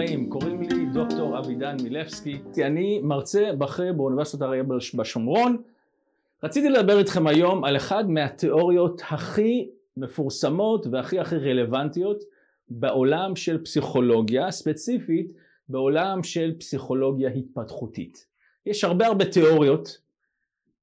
הבאים, קוראים לי דוקטור אבידן מילבסקי, אני מרצה בכיר באוניברסיטת אריאל בשומרון. רציתי לדבר איתכם היום על אחד מהתיאוריות הכי מפורסמות והכי הכי רלוונטיות בעולם של פסיכולוגיה, ספציפית בעולם של פסיכולוגיה התפתחותית. יש הרבה הרבה תיאוריות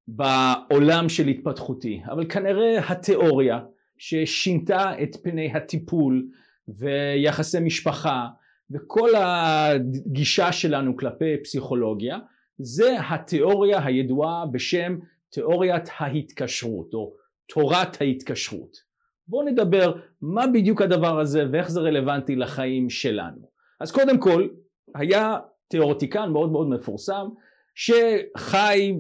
בעולם של התפתחותי, אבל כנראה התיאוריה ששינתה את פני הטיפול ויחסי משפחה וכל הגישה שלנו כלפי פסיכולוגיה זה התיאוריה הידועה בשם תיאוריית ההתקשרות או תורת ההתקשרות. בואו נדבר מה בדיוק הדבר הזה ואיך זה רלוונטי לחיים שלנו. אז קודם כל היה תיאורטיקן מאוד מאוד מפורסם שחי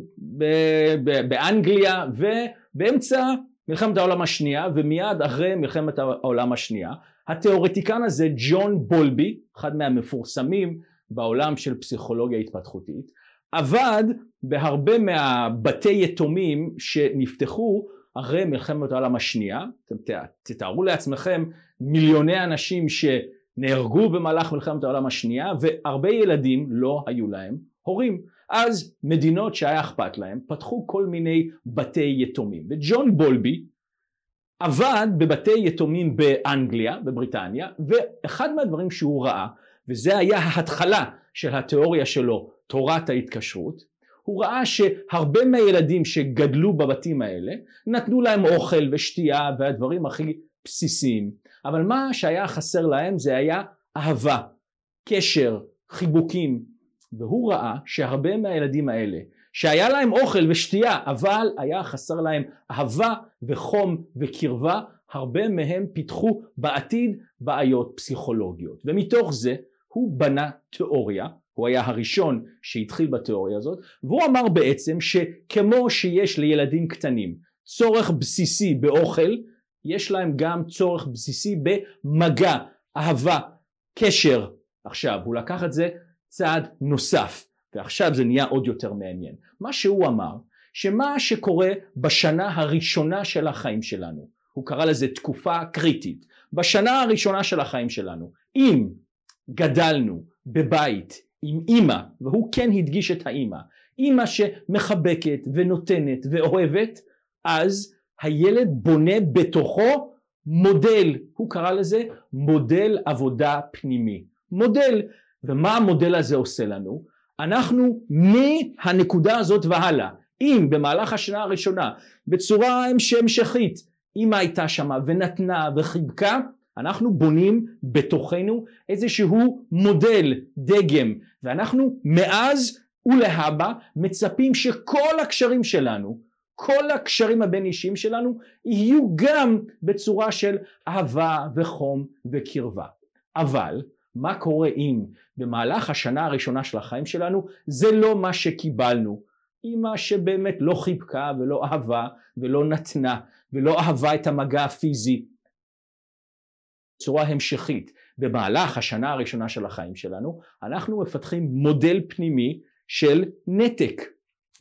באנגליה ובאמצע מלחמת העולם השנייה ומיד אחרי מלחמת העולם השנייה התיאורטיקן הזה ג'ון בולבי אחד מהמפורסמים בעולם של פסיכולוגיה התפתחותית עבד בהרבה מהבתי יתומים שנפתחו אחרי מלחמת העולם השנייה. אתם תתארו לעצמכם מיליוני אנשים שנהרגו במהלך מלחמת העולם השנייה והרבה ילדים לא היו להם הורים אז מדינות שהיה אכפת להם פתחו כל מיני בתי יתומים וג'ון בולבי עבד בבתי יתומים באנגליה, בבריטניה, ואחד מהדברים שהוא ראה, וזה היה ההתחלה של התיאוריה שלו, תורת ההתקשרות, הוא ראה שהרבה מהילדים שגדלו בבתים האלה נתנו להם אוכל ושתייה והדברים הכי בסיסיים, אבל מה שהיה חסר להם זה היה אהבה, קשר, חיבוקים, והוא ראה שהרבה מהילדים האלה שהיה להם אוכל ושתייה אבל היה חסר להם אהבה וחום וקרבה הרבה מהם פיתחו בעתיד בעיות פסיכולוגיות ומתוך זה הוא בנה תיאוריה הוא היה הראשון שהתחיל בתיאוריה הזאת והוא אמר בעצם שכמו שיש לילדים קטנים צורך בסיסי באוכל יש להם גם צורך בסיסי במגע, אהבה, קשר. עכשיו הוא לקח את זה צעד נוסף ועכשיו זה נהיה עוד יותר מעניין. מה שהוא אמר, שמה שקורה בשנה הראשונה של החיים שלנו, הוא קרא לזה תקופה קריטית, בשנה הראשונה של החיים שלנו, אם גדלנו בבית עם אימא, והוא כן הדגיש את האימא, אימא שמחבקת ונותנת ואוהבת, אז הילד בונה בתוכו מודל, הוא קרא לזה מודל עבודה פנימי. מודל, ומה המודל הזה עושה לנו? אנחנו מהנקודה הזאת והלאה. אם במהלך השנה הראשונה בצורה המשכית אמא הייתה שמה ונתנה וחיבקה אנחנו בונים בתוכנו איזשהו מודל דגם. ואנחנו מאז ולהבא מצפים שכל הקשרים שלנו כל הקשרים הבין אישיים שלנו יהיו גם בצורה של אהבה וחום וקרבה. אבל מה קורה אם במהלך השנה הראשונה של החיים שלנו זה לא מה שקיבלנו? אמא שבאמת לא חיבקה ולא אהבה ולא נתנה ולא אהבה את המגע הפיזי. בצורה המשכית במהלך השנה הראשונה של החיים שלנו אנחנו מפתחים מודל פנימי של נתק.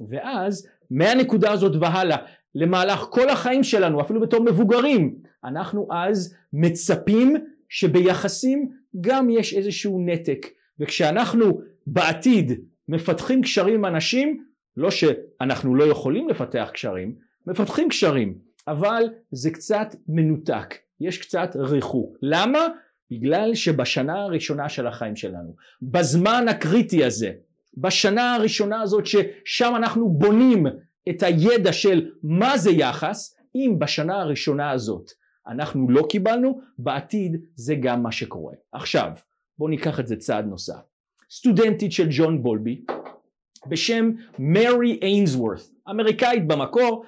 ואז מהנקודה הזאת והלאה למהלך כל החיים שלנו אפילו בתור מבוגרים אנחנו אז מצפים שביחסים גם יש איזשהו נתק וכשאנחנו בעתיד מפתחים קשרים עם אנשים לא שאנחנו לא יכולים לפתח קשרים מפתחים קשרים אבל זה קצת מנותק יש קצת ריחוק למה? בגלל שבשנה הראשונה של החיים שלנו בזמן הקריטי הזה בשנה הראשונה הזאת ששם אנחנו בונים את הידע של מה זה יחס אם בשנה הראשונה הזאת אנחנו לא קיבלנו, בעתיד זה גם מה שקורה. עכשיו, בואו ניקח את זה צעד נוסף. סטודנטית של ג'ון בולבי בשם מרי אינסוורת, אמריקאית במקור,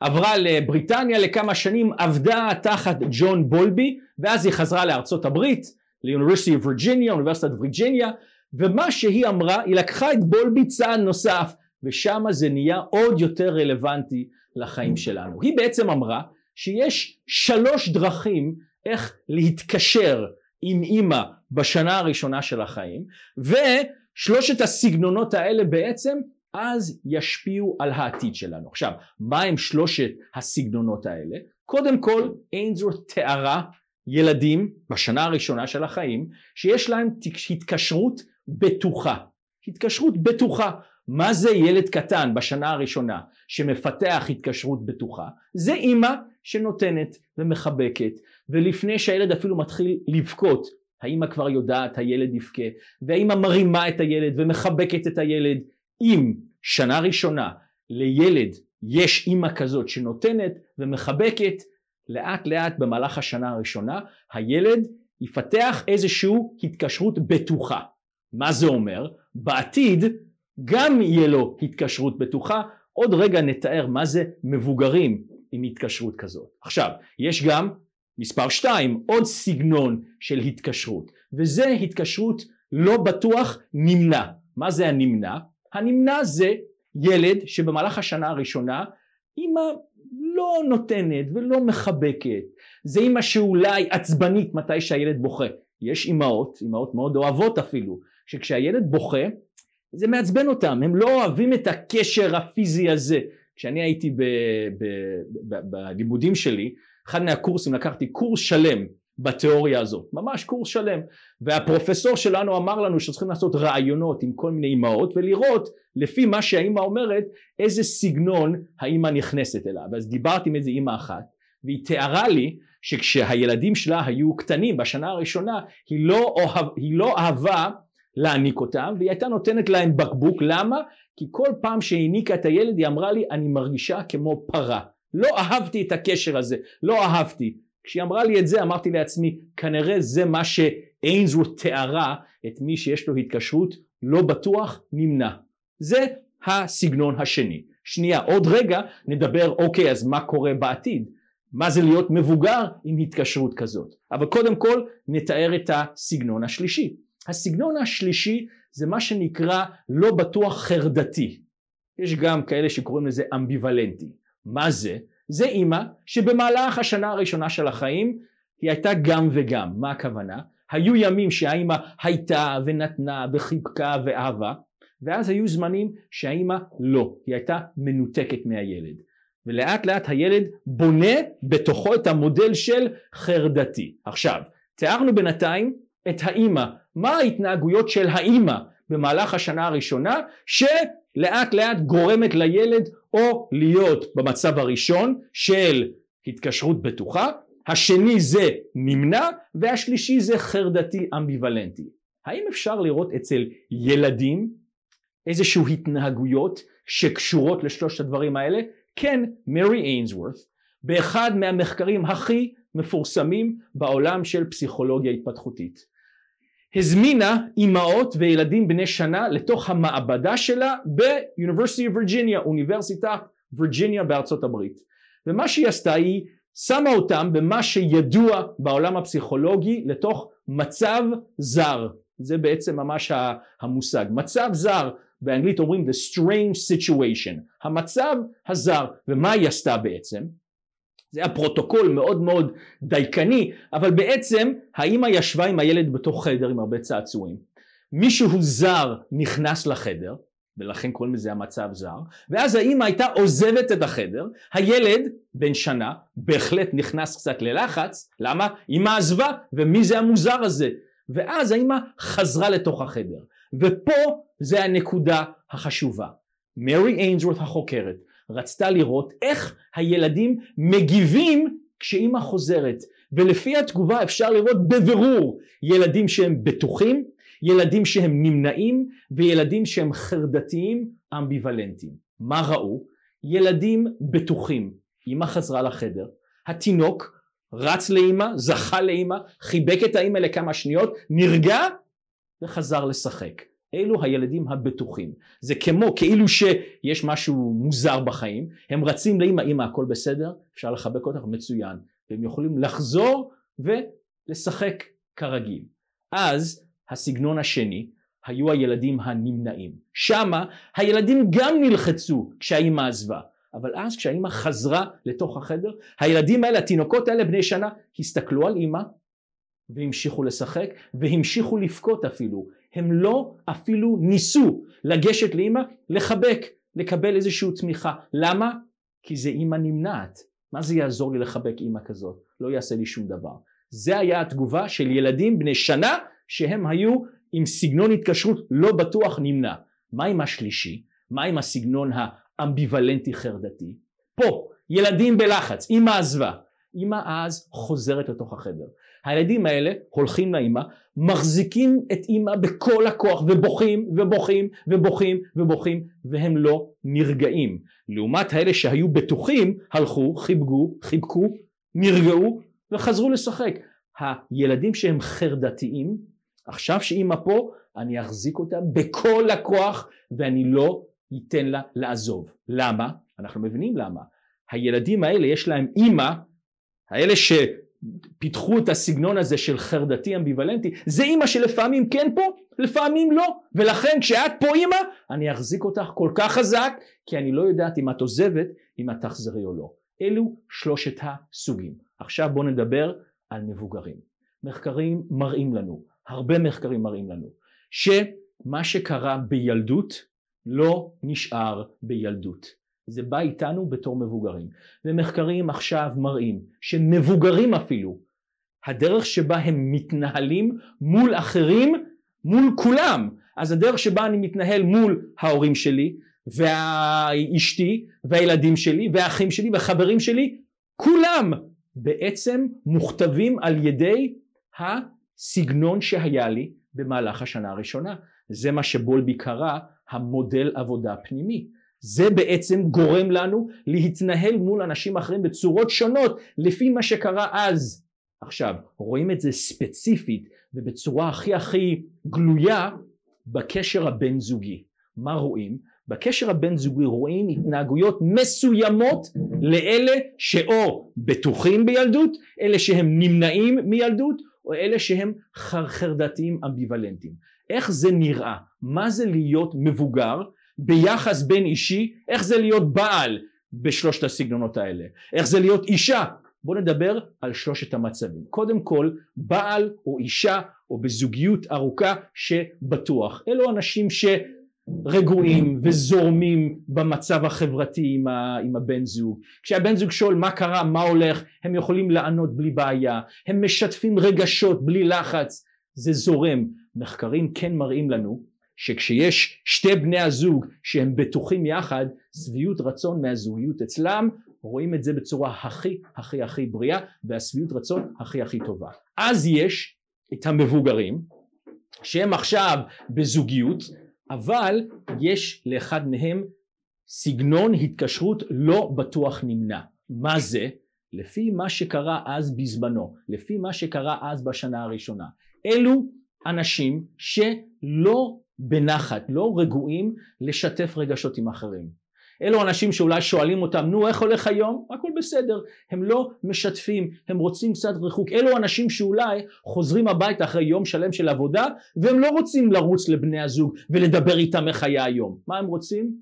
עברה לבריטניה לכמה שנים, עבדה תחת ג'ון בולבי ואז היא חזרה לארצות הברית, לאוניברסיטי וירג'יניה, אוניברסיטת וירג'יניה, ומה שהיא אמרה, היא לקחה את בולבי צעד נוסף ושם זה נהיה עוד יותר רלוונטי לחיים שלנו. היא בעצם אמרה שיש שלוש דרכים איך להתקשר עם אימא בשנה הראשונה של החיים ושלושת הסגנונות האלה בעצם אז ישפיעו על העתיד שלנו. עכשיו מה הם שלושת הסגנונות האלה? קודם כל איינזור תיארה ילדים בשנה הראשונה של החיים שיש להם התקשרות בטוחה. התקשרות בטוחה. מה זה ילד קטן בשנה הראשונה שמפתח התקשרות בטוחה? זה אימא שנותנת ומחבקת ולפני שהילד אפילו מתחיל לבכות האימא כבר יודעת הילד יבכה והאימא מרימה את הילד ומחבקת את הילד אם שנה ראשונה לילד יש אימא כזאת שנותנת ומחבקת לאט לאט במהלך השנה הראשונה הילד יפתח איזושהי התקשרות בטוחה. מה זה אומר? בעתיד גם יהיה לו התקשרות בטוחה. עוד רגע נתאר מה זה מבוגרים עם התקשרות כזאת. עכשיו, יש גם מספר שתיים, עוד סגנון של התקשרות, וזה התקשרות לא בטוח נמנע. מה זה הנמנע? הנמנע זה ילד שבמהלך השנה הראשונה אמא לא נותנת ולא מחבקת, זה אמא שאולי עצבנית מתי שהילד בוכה. יש אמהות, אמהות מאוד אוהבות אפילו, שכשהילד בוכה זה מעצבן אותם, הם לא אוהבים את הקשר הפיזי הזה. כשאני הייתי בלימודים שלי, אחד מהקורסים לקחתי קורס שלם בתיאוריה הזאת, ממש קורס שלם, והפרופסור שלנו אמר לנו שצריכים לעשות רעיונות עם כל מיני אמהות ולראות לפי מה שהאימא אומרת איזה סגנון האימא נכנסת אליו, אז דיברתי עם איזה אימא אחת והיא תיארה לי שכשהילדים שלה היו קטנים בשנה הראשונה היא לא, אוהב, היא לא אהבה להעניק אותם והיא הייתה נותנת להם בקבוק. למה? כי כל פעם שהעניקה את הילד היא אמרה לי אני מרגישה כמו פרה. לא אהבתי את הקשר הזה לא אהבתי. כשהיא אמרה לי את זה אמרתי לעצמי כנראה זה מה שאיינסרות תיארה את מי שיש לו התקשרות לא בטוח נמנע. זה הסגנון השני. שנייה עוד רגע נדבר אוקיי אז מה קורה בעתיד? מה זה להיות מבוגר עם התקשרות כזאת? אבל קודם כל נתאר את הסגנון השלישי הסגנון השלישי זה מה שנקרא לא בטוח חרדתי יש גם כאלה שקוראים לזה אמביוולנטי מה זה? זה אימא שבמהלך השנה הראשונה של החיים היא הייתה גם וגם. מה הכוונה? היו ימים שהאימא הייתה ונתנה וחיבקה ואהבה ואז היו זמנים שהאימא לא, היא הייתה מנותקת מהילד. ולאט לאט הילד בונה בתוכו את המודל של חרדתי. עכשיו, תיארנו בינתיים את האימא, מה ההתנהגויות של האימא במהלך השנה הראשונה שלאט לאט גורמת לילד או להיות במצב הראשון של התקשרות בטוחה, השני זה נמנע והשלישי זה חרדתי אמביוולנטי. האם אפשר לראות אצל ילדים איזשהו התנהגויות שקשורות לשלושת הדברים האלה? כן, מרי אינסוורת באחד מהמחקרים הכי מפורסמים בעולם של פסיכולוגיה התפתחותית הזמינה אימהות וילדים בני שנה לתוך המעבדה שלה ב university וירג'יניה, אוניברסיטת וירג'יניה בארצות הברית. ומה שהיא עשתה היא שמה אותם במה שידוע בעולם הפסיכולוגי לתוך מצב זר. זה בעצם ממש המושג. מצב זר, באנגלית אומרים the strange situation, המצב הזר. ומה היא עשתה בעצם? זה היה פרוטוקול מאוד מאוד דייקני, אבל בעצם האימא ישבה עם הילד בתוך חדר עם הרבה צעצועים. מישהו זר נכנס לחדר, ולכן קוראים לזה המצב זר, ואז האימא הייתה עוזבת את החדר, הילד בן שנה בהחלט נכנס קצת ללחץ, למה? אימא עזבה, ומי זה המוזר הזה? ואז האימא חזרה לתוך החדר, ופה זה הנקודה החשובה. מרי איינזוורת החוקרת רצתה לראות איך הילדים מגיבים כשאימא חוזרת ולפי התגובה אפשר לראות בבירור ילדים שהם בטוחים, ילדים שהם נמנעים וילדים שהם חרדתיים אמביוולנטיים. מה ראו? ילדים בטוחים. אימא חזרה לחדר, התינוק רץ לאימא, זכה לאימא, חיבק את האימא לכמה שניות, נרגע וחזר לשחק. אלו הילדים הבטוחים. זה כמו, כאילו שיש משהו מוזר בחיים, הם רצים לאמא, אמא הכל בסדר, אפשר לחבק אותך, מצוין. והם יכולים לחזור ולשחק כרגיל. אז הסגנון השני היו הילדים הנמנעים. שמה הילדים גם נלחצו כשהאימא עזבה. אבל אז כשהאימא חזרה לתוך החדר, הילדים האלה, התינוקות האלה בני שנה, הסתכלו על אימא והמשיכו לשחק והמשיכו לבכות אפילו. הם לא אפילו ניסו לגשת לאימא, לחבק, לקבל איזושהי תמיכה. למה? כי זה אימא נמנעת. מה זה יעזור לי לחבק אימא כזאת? לא יעשה לי שום דבר. זה היה התגובה של ילדים בני שנה שהם היו עם סגנון התקשרות לא בטוח נמנע. מה עם השלישי? מה עם הסגנון האמביוולנטי חרדתי? פה, ילדים בלחץ, אמא עזבה. אמא אז חוזרת לתוך החדר. הילדים האלה הולכים לאמא, מחזיקים את אמא בכל הכוח ובוכים ובוכים ובוכים ובוכים והם לא נרגעים. לעומת האלה שהיו בטוחים הלכו, חיבקו, חיבקו, נרגעו וחזרו לשחק. הילדים שהם חרדתיים, עכשיו שאמא פה אני אחזיק אותה בכל הכוח ואני לא ייתן לה לעזוב. למה? אנחנו מבינים למה. הילדים האלה יש להם אימא, האלה שפיתחו את הסגנון הזה של חרדתי אמביוולנטי, זה אימא שלפעמים כן פה, לפעמים לא, ולכן כשאת פה אימא, אני אחזיק אותך כל כך חזק, כי אני לא יודעת אם את עוזבת, אם את תחזרי או לא. אלו שלושת הסוגים. עכשיו בואו נדבר על מבוגרים. מחקרים מראים לנו, הרבה מחקרים מראים לנו, שמה שקרה בילדות לא נשאר בילדות. זה בא איתנו בתור מבוגרים. ומחקרים עכשיו מראים שמבוגרים אפילו, הדרך שבה הם מתנהלים מול אחרים, מול כולם. אז הדרך שבה אני מתנהל מול ההורים שלי, ואשתי, והילדים שלי, והאחים שלי, והחברים שלי, כולם בעצם מוכתבים על ידי הסגנון שהיה לי במהלך השנה הראשונה. זה מה שבולבי קרא המודל עבודה פנימי. זה בעצם גורם לנו להתנהל מול אנשים אחרים בצורות שונות לפי מה שקרה אז. עכשיו, רואים את זה ספציפית ובצורה הכי הכי גלויה בקשר הבין זוגי. מה רואים? בקשר הבין זוגי רואים התנהגויות מסוימות לאלה שאו בטוחים בילדות, אלה שהם נמנעים מילדות, או אלה שהם חרדתיים אמביוולנטיים. איך זה נראה? מה זה להיות מבוגר ביחס בין אישי, איך זה להיות בעל בשלושת הסגנונות האלה, איך זה להיות אישה, בואו נדבר על שלושת המצבים. קודם כל, בעל או אישה או בזוגיות ארוכה שבטוח. אלו אנשים שרגועים וזורמים במצב החברתי עם, ה, עם הבן זוג. כשהבן זוג שואל מה קרה, מה הולך, הם יכולים לענות בלי בעיה. הם משתפים רגשות בלי לחץ. זה זורם. מחקרים כן מראים לנו שכשיש שתי בני הזוג שהם בטוחים יחד, שביעות רצון מהזוגיות אצלם, רואים את זה בצורה הכי הכי הכי בריאה והשביעות רצון הכי הכי טובה. אז יש את המבוגרים שהם עכשיו בזוגיות, אבל יש לאחד מהם סגנון התקשרות לא בטוח נמנע. מה זה? לפי מה שקרה אז בזמנו, לפי מה שקרה אז בשנה הראשונה. אלו אנשים שלא בנחת, לא רגועים לשתף רגשות עם אחרים. אלו אנשים שאולי שואלים אותם, נו איך הולך היום? הכל בסדר. הם לא משתפים, הם רוצים קצת ריחוק. אלו אנשים שאולי חוזרים הביתה אחרי יום שלם של עבודה, והם לא רוצים לרוץ לבני הזוג ולדבר איתם איך היה היום. מה הם רוצים?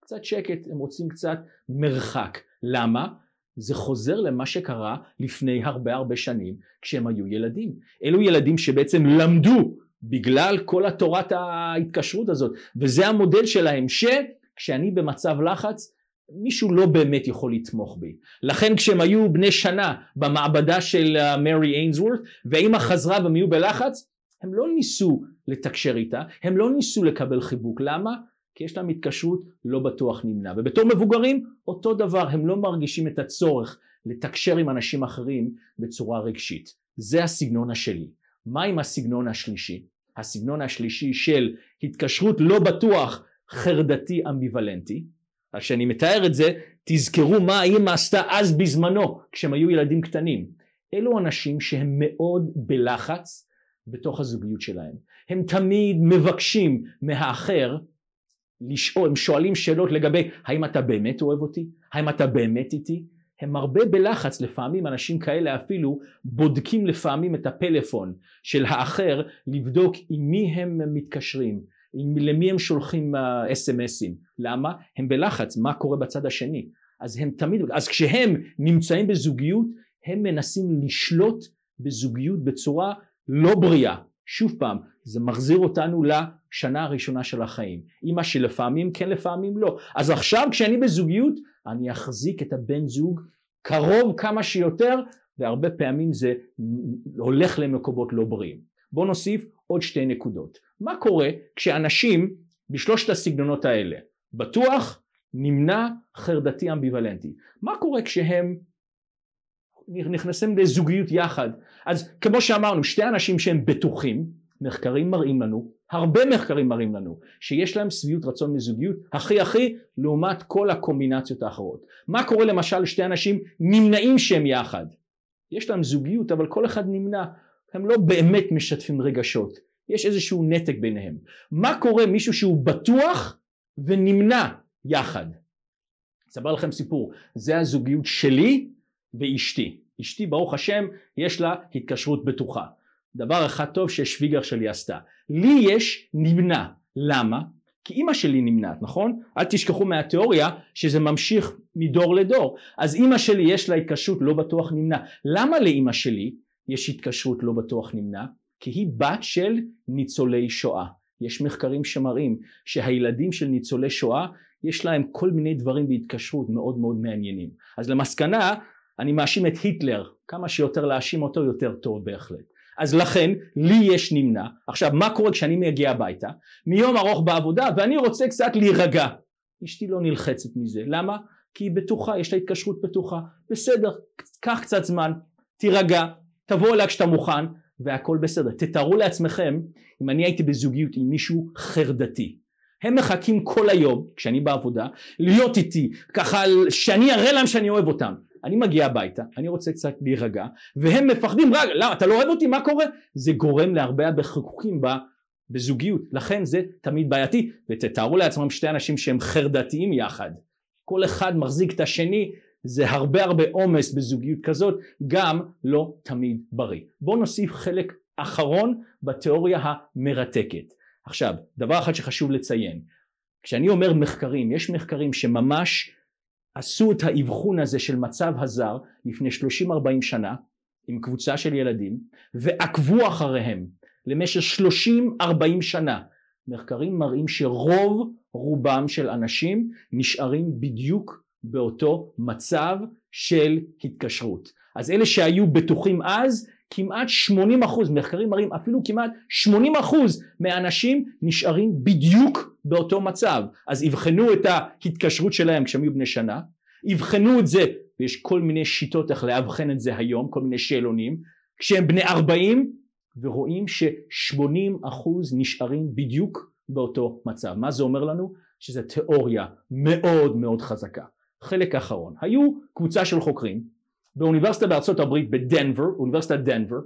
קצת שקט, הם רוצים קצת מרחק. למה? זה חוזר למה שקרה לפני הרבה הרבה שנים כשהם היו ילדים. אלו ילדים שבעצם למדו בגלל כל התורת ההתקשרות הזאת וזה המודל שלהם שכשאני במצב לחץ מישהו לא באמת יכול לתמוך בי. לכן כשהם היו בני שנה במעבדה של מרי איינזוורת והאימא חזרה והם היו בלחץ הם לא ניסו לתקשר איתה, הם לא ניסו לקבל חיבוק. למה? כי יש להם התקשרות לא בטוח נמנע. ובתור מבוגרים אותו דבר, הם לא מרגישים את הצורך לתקשר עם אנשים אחרים בצורה רגשית. זה הסגנון השלי. מה עם הסגנון השלישי? הסגנון השלישי של התקשרות לא בטוח חרדתי אמביוולנטי. אז כשאני מתאר את זה, תזכרו מה האמא עשתה אז בזמנו, כשהם היו ילדים קטנים. אלו אנשים שהם מאוד בלחץ בתוך הזוגיות שלהם. הם תמיד מבקשים מהאחר לשאול, הם שואלים שאלות לגבי האם אתה באמת אוהב אותי? האם אתה באמת איתי? הם הרבה בלחץ, לפעמים אנשים כאלה אפילו בודקים לפעמים את הפלאפון של האחר לבדוק עם מי הם מתקשרים, עם, למי הם שולחים אס.אם.אסים, uh, למה? הם בלחץ, מה קורה בצד השני, אז הם תמיד, אז כשהם נמצאים בזוגיות הם מנסים לשלוט בזוגיות בצורה לא בריאה, שוב פעם, זה מחזיר אותנו לשנה הראשונה של החיים. אימא שלפעמים כן לפעמים לא. אז עכשיו כשאני בזוגיות אני אחזיק את הבן זוג קרוב כמה שיותר והרבה פעמים זה הולך למקומות לא בריאים. בואו נוסיף עוד שתי נקודות. מה קורה כשאנשים בשלושת הסגנונות האלה, בטוח, נמנע, חרדתי, אמביוולנטי. מה קורה כשהם נכנסים לזוגיות יחד? אז כמו שאמרנו, שתי אנשים שהם בטוחים, מחקרים מראים לנו, הרבה מחקרים מראים לנו, שיש להם שביעות רצון מזוגיות הכי הכי לעומת כל הקומבינציות האחרות. מה קורה למשל לשתי אנשים נמנעים שהם יחד? יש להם זוגיות אבל כל אחד נמנע, הם לא באמת משתפים רגשות, יש איזשהו נתק ביניהם. מה קורה מישהו שהוא בטוח ונמנע יחד? אספר לכם סיפור, זה הזוגיות שלי ואשתי. אשתי ברוך השם יש לה התקשרות בטוחה. דבר אחד טוב ששוויגר שלי עשתה. לי יש נמנע. למה? כי אימא שלי נמנעת, נכון? אל תשכחו מהתיאוריה שזה ממשיך מדור לדור. אז אימא שלי יש לה התקשרות לא בטוח נמנע. למה לאימא שלי יש התקשרות לא בטוח נמנע? כי היא בת של ניצולי שואה. יש מחקרים שמראים שהילדים של ניצולי שואה יש להם כל מיני דברים בהתקשרות מאוד מאוד מעניינים. אז למסקנה אני מאשים את היטלר, כמה שיותר להאשים אותו יותר טוב בהחלט. אז לכן לי יש נמנע. עכשיו מה קורה כשאני מגיע הביתה מיום ארוך בעבודה ואני רוצה קצת להירגע. אשתי לא נלחצת מזה. למה? כי היא בטוחה, יש לה התקשרות בטוחה. בסדר, קח קצת זמן, תירגע, תבוא אליה כשאתה מוכן והכל בסדר. תתארו לעצמכם אם אני הייתי בזוגיות עם מישהו חרדתי. הם מחכים כל היום, כשאני בעבודה, להיות איתי, ככה שאני אראה להם שאני אוהב אותם. אני מגיע הביתה, אני רוצה קצת להירגע, והם מפחדים, רגע, למה, אתה לא אוהב אותי, מה קורה? זה גורם להרבה הרבה חיכוכים בזוגיות, לכן זה תמיד בעייתי, ותתארו לעצמם שתי אנשים שהם חרדתיים יחד, כל אחד מחזיק את השני, זה הרבה הרבה עומס בזוגיות כזאת, גם לא תמיד בריא. בואו נוסיף חלק אחרון בתיאוריה המרתקת. עכשיו, דבר אחד שחשוב לציין, כשאני אומר מחקרים, יש מחקרים שממש עשו את האבחון הזה של מצב הזר לפני 30-40 שנה עם קבוצה של ילדים ועקבו אחריהם למשך 30-40 שנה. מחקרים מראים שרוב רובם של אנשים נשארים בדיוק באותו מצב של התקשרות. אז אלה שהיו בטוחים אז כמעט 80 אחוז, מחקרים מראים אפילו כמעט 80 אחוז מהאנשים נשארים בדיוק באותו מצב. אז יבחנו את ההתקשרות שלהם כשהם היו בני שנה, יבחנו את זה, ויש כל מיני שיטות איך לאבחן את זה היום, כל מיני שאלונים, כשהם בני 40 ורואים ש-80 אחוז נשארים בדיוק באותו מצב. מה זה אומר לנו? שזו תיאוריה מאוד מאוד חזקה. חלק אחרון, היו קבוצה של חוקרים באוניברסיטה בארצות הברית בדנבר, אוניברסיטת דנבר,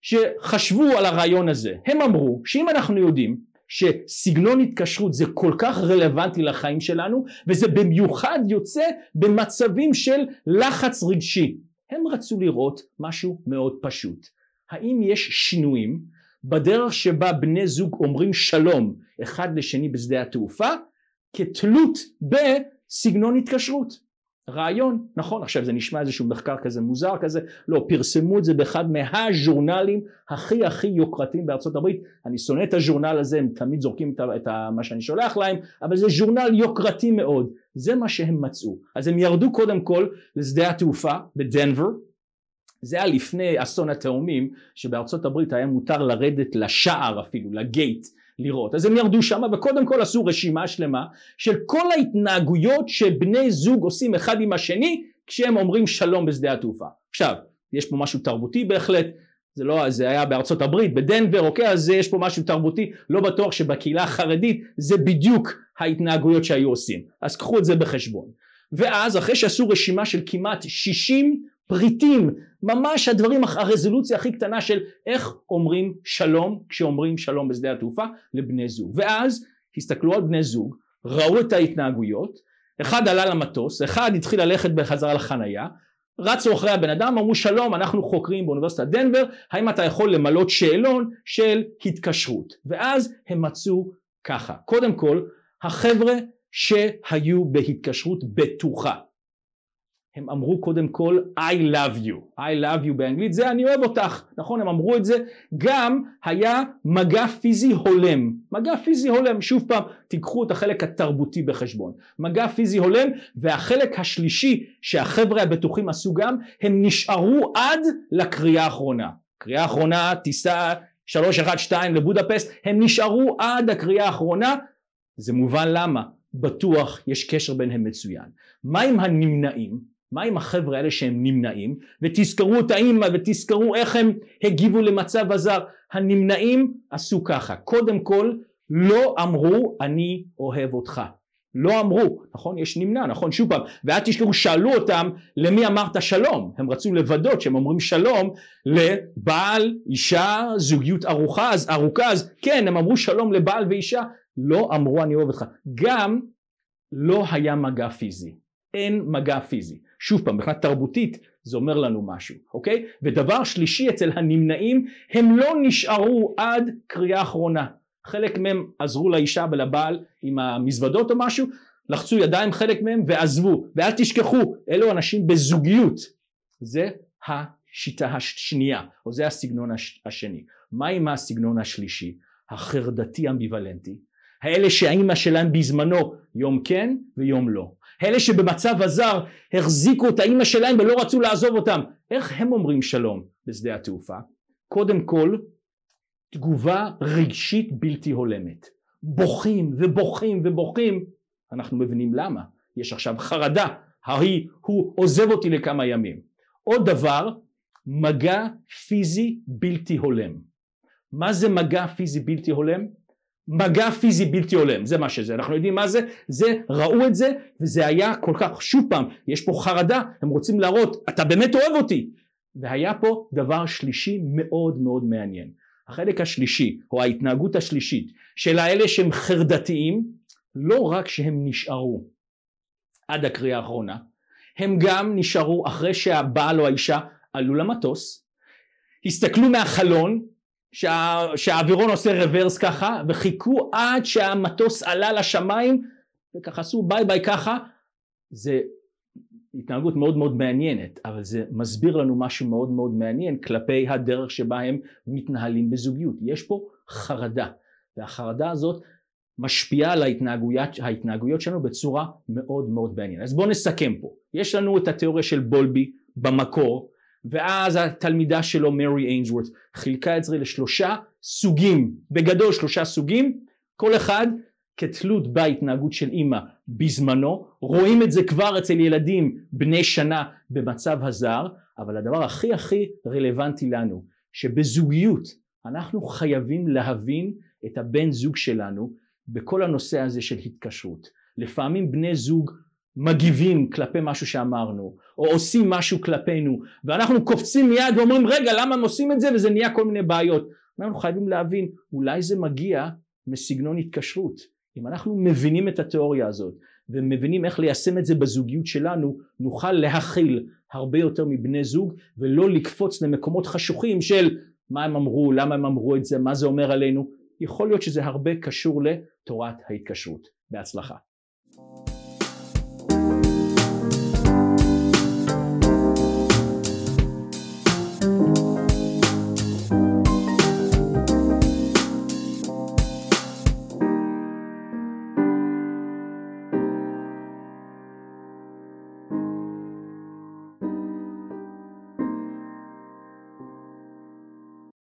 שחשבו על הרעיון הזה. הם אמרו שאם אנחנו יודעים שסגנון התקשרות זה כל כך רלוונטי לחיים שלנו וזה במיוחד יוצא במצבים של לחץ רגשי. הם רצו לראות משהו מאוד פשוט. האם יש שינויים בדרך שבה בני זוג אומרים שלום אחד לשני בשדה התעופה כתלות בסגנון התקשרות. רעיון, נכון, עכשיו זה נשמע איזשהו מחקר כזה מוזר כזה, לא, פרסמו את זה באחד מהז'ורנלים הכי הכי יוקרתיים בארצות הברית, אני שונא את הז'ורנל הזה, הם תמיד זורקים את, את מה שאני שולח להם, אבל זה ז'ורנל יוקרתי מאוד, זה מה שהם מצאו. אז הם ירדו קודם כל לשדה התעופה בדנבר, זה היה לפני אסון התאומים, שבארצות הברית היה מותר לרדת לשער אפילו, לגייט, לראות. אז הם ירדו שם וקודם כל עשו רשימה שלמה של כל ההתנהגויות שבני זוג עושים אחד עם השני כשהם אומרים שלום בשדה התעופה. עכשיו, יש פה משהו תרבותי בהחלט, זה לא, זה היה בארצות הברית, בדנבר, אוקיי, אז יש פה משהו תרבותי, לא בטוח שבקהילה החרדית זה בדיוק ההתנהגויות שהיו עושים. אז קחו את זה בחשבון. ואז אחרי שעשו רשימה של כמעט 60 פריטים, ממש הדברים, הרזולוציה הכי קטנה של איך אומרים שלום כשאומרים שלום בשדה התעופה לבני זוג. ואז הסתכלו על בני זוג, ראו את ההתנהגויות, אחד עלה למטוס, אחד התחיל ללכת בחזרה לחנייה, רצו אחרי הבן אדם, אמרו שלום, אנחנו חוקרים באוניברסיטת דנבר, האם אתה יכול למלות שאלון של התקשרות? ואז הם מצאו ככה, קודם כל, החבר'ה שהיו בהתקשרות בטוחה, הם אמרו קודם כל I love you, I love you באנגלית זה אני אוהב אותך, נכון הם אמרו את זה, גם היה מגע פיזי הולם, מגע פיזי הולם, שוב פעם תיקחו את החלק התרבותי בחשבון, מגע פיזי הולם והחלק השלישי שהחבר'ה הבטוחים עשו גם, הם נשארו עד לקריאה האחרונה, קריאה האחרונה טיסה 312 לבודפסט, הם נשארו עד הקריאה האחרונה, זה מובן למה, בטוח יש קשר ביניהם מצוין. מה עם הנמנעים? מה עם החבר'ה האלה שהם נמנעים? ותזכרו את האימא ותזכרו איך הם הגיבו למצב הזר. הנמנעים עשו ככה. קודם כל לא אמרו אני אוהב אותך לא אמרו. נכון? יש נמנע נכון? שוב פעם ואל תשכחו שאלו אותם למי אמרת שלום? הם רצו לוודות שהם אומרים שלום לבעל אישה זוגיות ארוכה אז ארוכה אז כן הם אמרו שלום לבעל ואישה. לא אמרו אני אוהב אותך גם לא היה מגע פיזי. אין מגע פיזי שוב פעם, מבחינה תרבותית זה אומר לנו משהו, אוקיי? ודבר שלישי אצל הנמנעים, הם לא נשארו עד קריאה אחרונה. חלק מהם עזרו לאישה ולבעל עם המזוודות או משהו, לחצו ידיים חלק מהם ועזבו. ואל תשכחו, אלו אנשים בזוגיות. זה השיטה השנייה, או זה הסגנון השני. מה עם הסגנון השלישי? החרדתי אמביוולנטי. האלה שהאימא שלהם בזמנו יום כן ויום לא. אלה שבמצב הזר החזיקו את האימא שלהם ולא רצו לעזוב אותם. איך הם אומרים שלום בשדה התעופה? קודם כל תגובה רגשית בלתי הולמת. בוכים ובוכים ובוכים. אנחנו מבינים למה. יש עכשיו חרדה. ההיא הוא עוזב אותי לכמה ימים. עוד דבר מגע פיזי בלתי הולם. מה זה מגע פיזי בלתי הולם? מגע פיזי בלתי הולם, זה מה שזה, אנחנו יודעים מה זה, זה, ראו את זה וזה היה כל כך, שוב פעם, יש פה חרדה, הם רוצים להראות, אתה באמת אוהב אותי, והיה פה דבר שלישי מאוד מאוד מעניין, החלק השלישי, או ההתנהגות השלישית, של האלה שהם חרדתיים, לא רק שהם נשארו עד הקריאה האחרונה, הם גם נשארו אחרי שהבעל או האישה עלו למטוס, הסתכלו מהחלון שה, שהאווירון עושה רוורס ככה וחיכו עד שהמטוס עלה לשמיים וככה עשו ביי ביי ככה. זה התנהגות מאוד מאוד מעניינת אבל זה מסביר לנו משהו מאוד מאוד מעניין כלפי הדרך שבה הם מתנהלים בזוגיות. יש פה חרדה והחרדה הזאת משפיעה על ההתנהגויות, ההתנהגויות שלנו בצורה מאוד מאוד מעניינת. אז בואו נסכם פה. יש לנו את התיאוריה של בולבי במקור ואז התלמידה שלו מרי איינג'וורת חילקה את זה לשלושה סוגים. בגדול שלושה סוגים. כל אחד כתלות בהתנהגות של אימא בזמנו. רואים את זה כבר אצל ילדים בני שנה במצב הזר. אבל הדבר הכי הכי רלוונטי לנו שבזוגיות אנחנו חייבים להבין את הבן זוג שלנו בכל הנושא הזה של התקשרות. לפעמים בני זוג מגיבים כלפי משהו שאמרנו או עושים משהו כלפינו ואנחנו קופצים מיד ואומרים רגע למה הם עושים את זה? וזה נהיה כל מיני בעיות. אנחנו חייבים להבין אולי זה מגיע מסגנון התקשרות. אם אנחנו מבינים את התיאוריה הזאת ומבינים איך ליישם את זה בזוגיות שלנו נוכל להכיל הרבה יותר מבני זוג ולא לקפוץ למקומות חשוכים של מה הם אמרו למה הם אמרו את זה מה זה אומר עלינו. יכול להיות שזה הרבה קשור לתורת ההתקשרות. בהצלחה